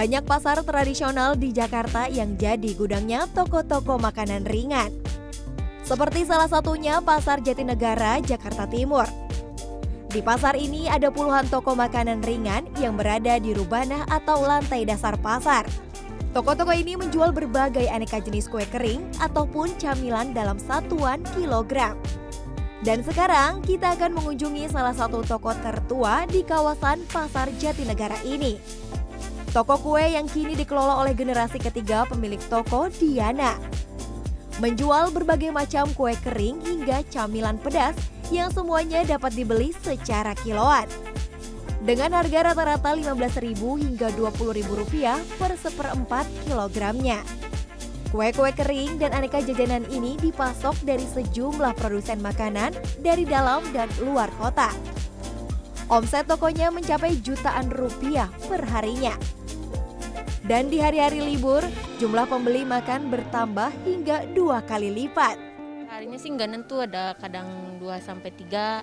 Banyak pasar tradisional di Jakarta yang jadi gudangnya toko-toko makanan ringan. Seperti salah satunya Pasar Jatinegara, Jakarta Timur. Di pasar ini ada puluhan toko makanan ringan yang berada di rubana atau lantai dasar pasar. Toko-toko ini menjual berbagai aneka jenis kue kering ataupun camilan dalam satuan kilogram. Dan sekarang kita akan mengunjungi salah satu toko tertua di kawasan Pasar Jatinegara ini. Toko kue yang kini dikelola oleh generasi ketiga pemilik toko Diana. Menjual berbagai macam kue kering hingga camilan pedas yang semuanya dapat dibeli secara kiloan. Dengan harga rata-rata Rp15.000 hingga Rp20.000 per seperempat kilogramnya. Kue-kue kering dan aneka jajanan ini dipasok dari sejumlah produsen makanan dari dalam dan luar kota. Omset tokonya mencapai jutaan rupiah per harinya. Dan di hari-hari libur, jumlah pembeli makan bertambah hingga dua kali lipat. Harinya sih nggak nentu, ada kadang 2 sampai 3.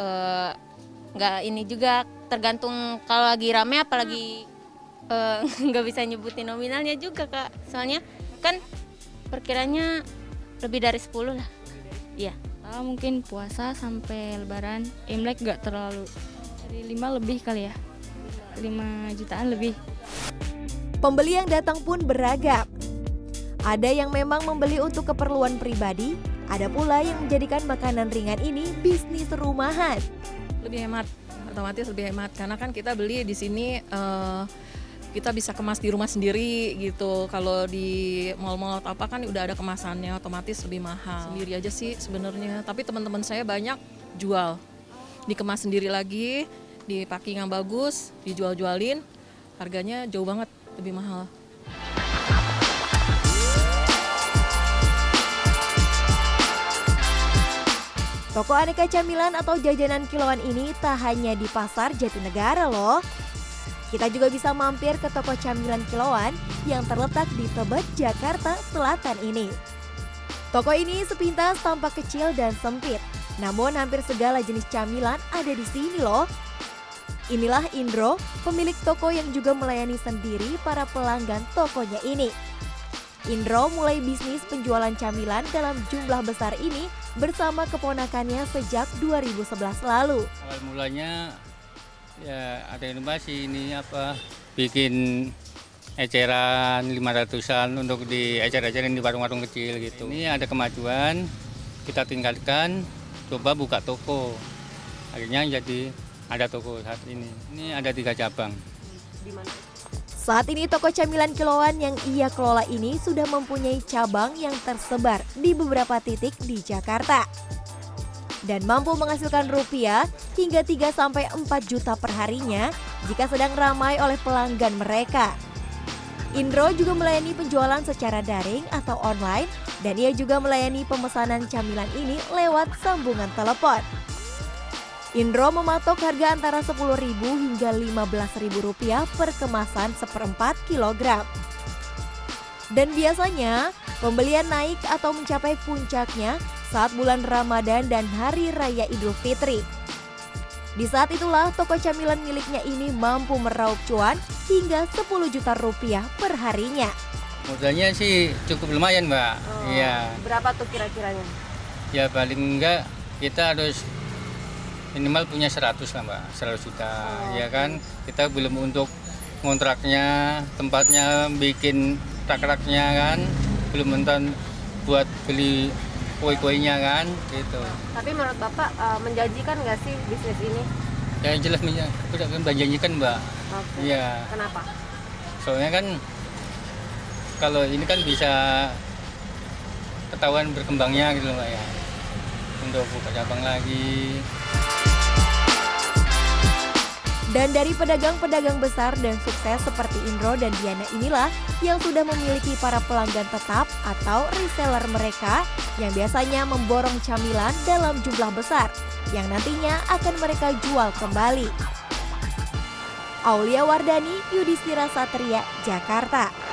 Eh, nggak ini juga tergantung kalau lagi rame apalagi Eh, nggak bisa nyebutin nominalnya juga kak. Soalnya kan perkiranya lebih dari 10 lah. Iya. Uh, mungkin puasa sampai lebaran. Imlek nggak terlalu. Dari 5 lebih kali ya 5 jutaan lebih pembeli yang datang pun beragam ada yang memang membeli untuk keperluan pribadi ada pula yang menjadikan makanan ringan ini bisnis rumahan lebih hemat otomatis lebih hemat karena kan kita beli di sini uh, kita bisa kemas di rumah sendiri gitu. Kalau di mall-mall atau apa kan udah ada kemasannya, otomatis lebih mahal. Sendiri aja sih sebenarnya. Tapi teman-teman saya banyak jual, dikemas sendiri lagi, di packing yang bagus, dijual-jualin, harganya jauh banget lebih mahal. Toko aneka camilan atau jajanan kiloan ini tak hanya di pasar Jatinegara loh, kita juga bisa mampir ke toko camilan kiloan yang terletak di Tebet, Jakarta Selatan ini. Toko ini sepintas tampak kecil dan sempit, namun hampir segala jenis camilan ada di sini loh. Inilah Indro, pemilik toko yang juga melayani sendiri para pelanggan tokonya ini. Indro mulai bisnis penjualan camilan dalam jumlah besar ini bersama keponakannya sejak 2011 lalu. Awal mulanya ya ada inovasi ini apa bikin eceran 500-an untuk di ecer-ecerin di warung-warung kecil gitu. Ini ada kemajuan, kita tingkatkan, coba buka toko. Akhirnya jadi ada toko saat ini. Ini ada tiga cabang. Di mana? Saat ini toko camilan kiloan yang ia kelola ini sudah mempunyai cabang yang tersebar di beberapa titik di Jakarta dan mampu menghasilkan rupiah hingga 3 sampai 4 juta per harinya jika sedang ramai oleh pelanggan mereka. Indro juga melayani penjualan secara daring atau online dan ia juga melayani pemesanan camilan ini lewat sambungan telepon. Indro mematok harga antara Rp10.000 hingga Rp15.000 per kemasan seperempat kilogram. Dan biasanya, pembelian naik atau mencapai puncaknya saat bulan Ramadan dan Hari Raya Idul Fitri. Di saat itulah toko camilan miliknya ini mampu meraup cuan hingga 10 juta rupiah per harinya. Modalnya sih cukup lumayan mbak. Oh, iya. Berapa tuh kira-kiranya? Ya paling enggak kita harus minimal punya 100 lah mbak, 100 juta. Oh. Ya kan kita belum untuk kontraknya, tempatnya bikin rak-raknya kan, belum nonton buat beli kue-kuenya kan gitu. Tapi menurut Bapak uh, menjanjikan nggak sih bisnis ini? Ya jelas menjanjikan Mbak. Okay. Iya. Kenapa? Soalnya kan kalau ini kan bisa ketahuan berkembangnya gitu Mbak ya. Untuk buka cabang lagi. Dan dari pedagang-pedagang besar dan sukses seperti Indro dan Diana inilah yang sudah memiliki para pelanggan tetap atau reseller mereka yang biasanya memborong camilan dalam jumlah besar yang nantinya akan mereka jual kembali. Aulia Wardani, Yudhistira Satria, Jakarta.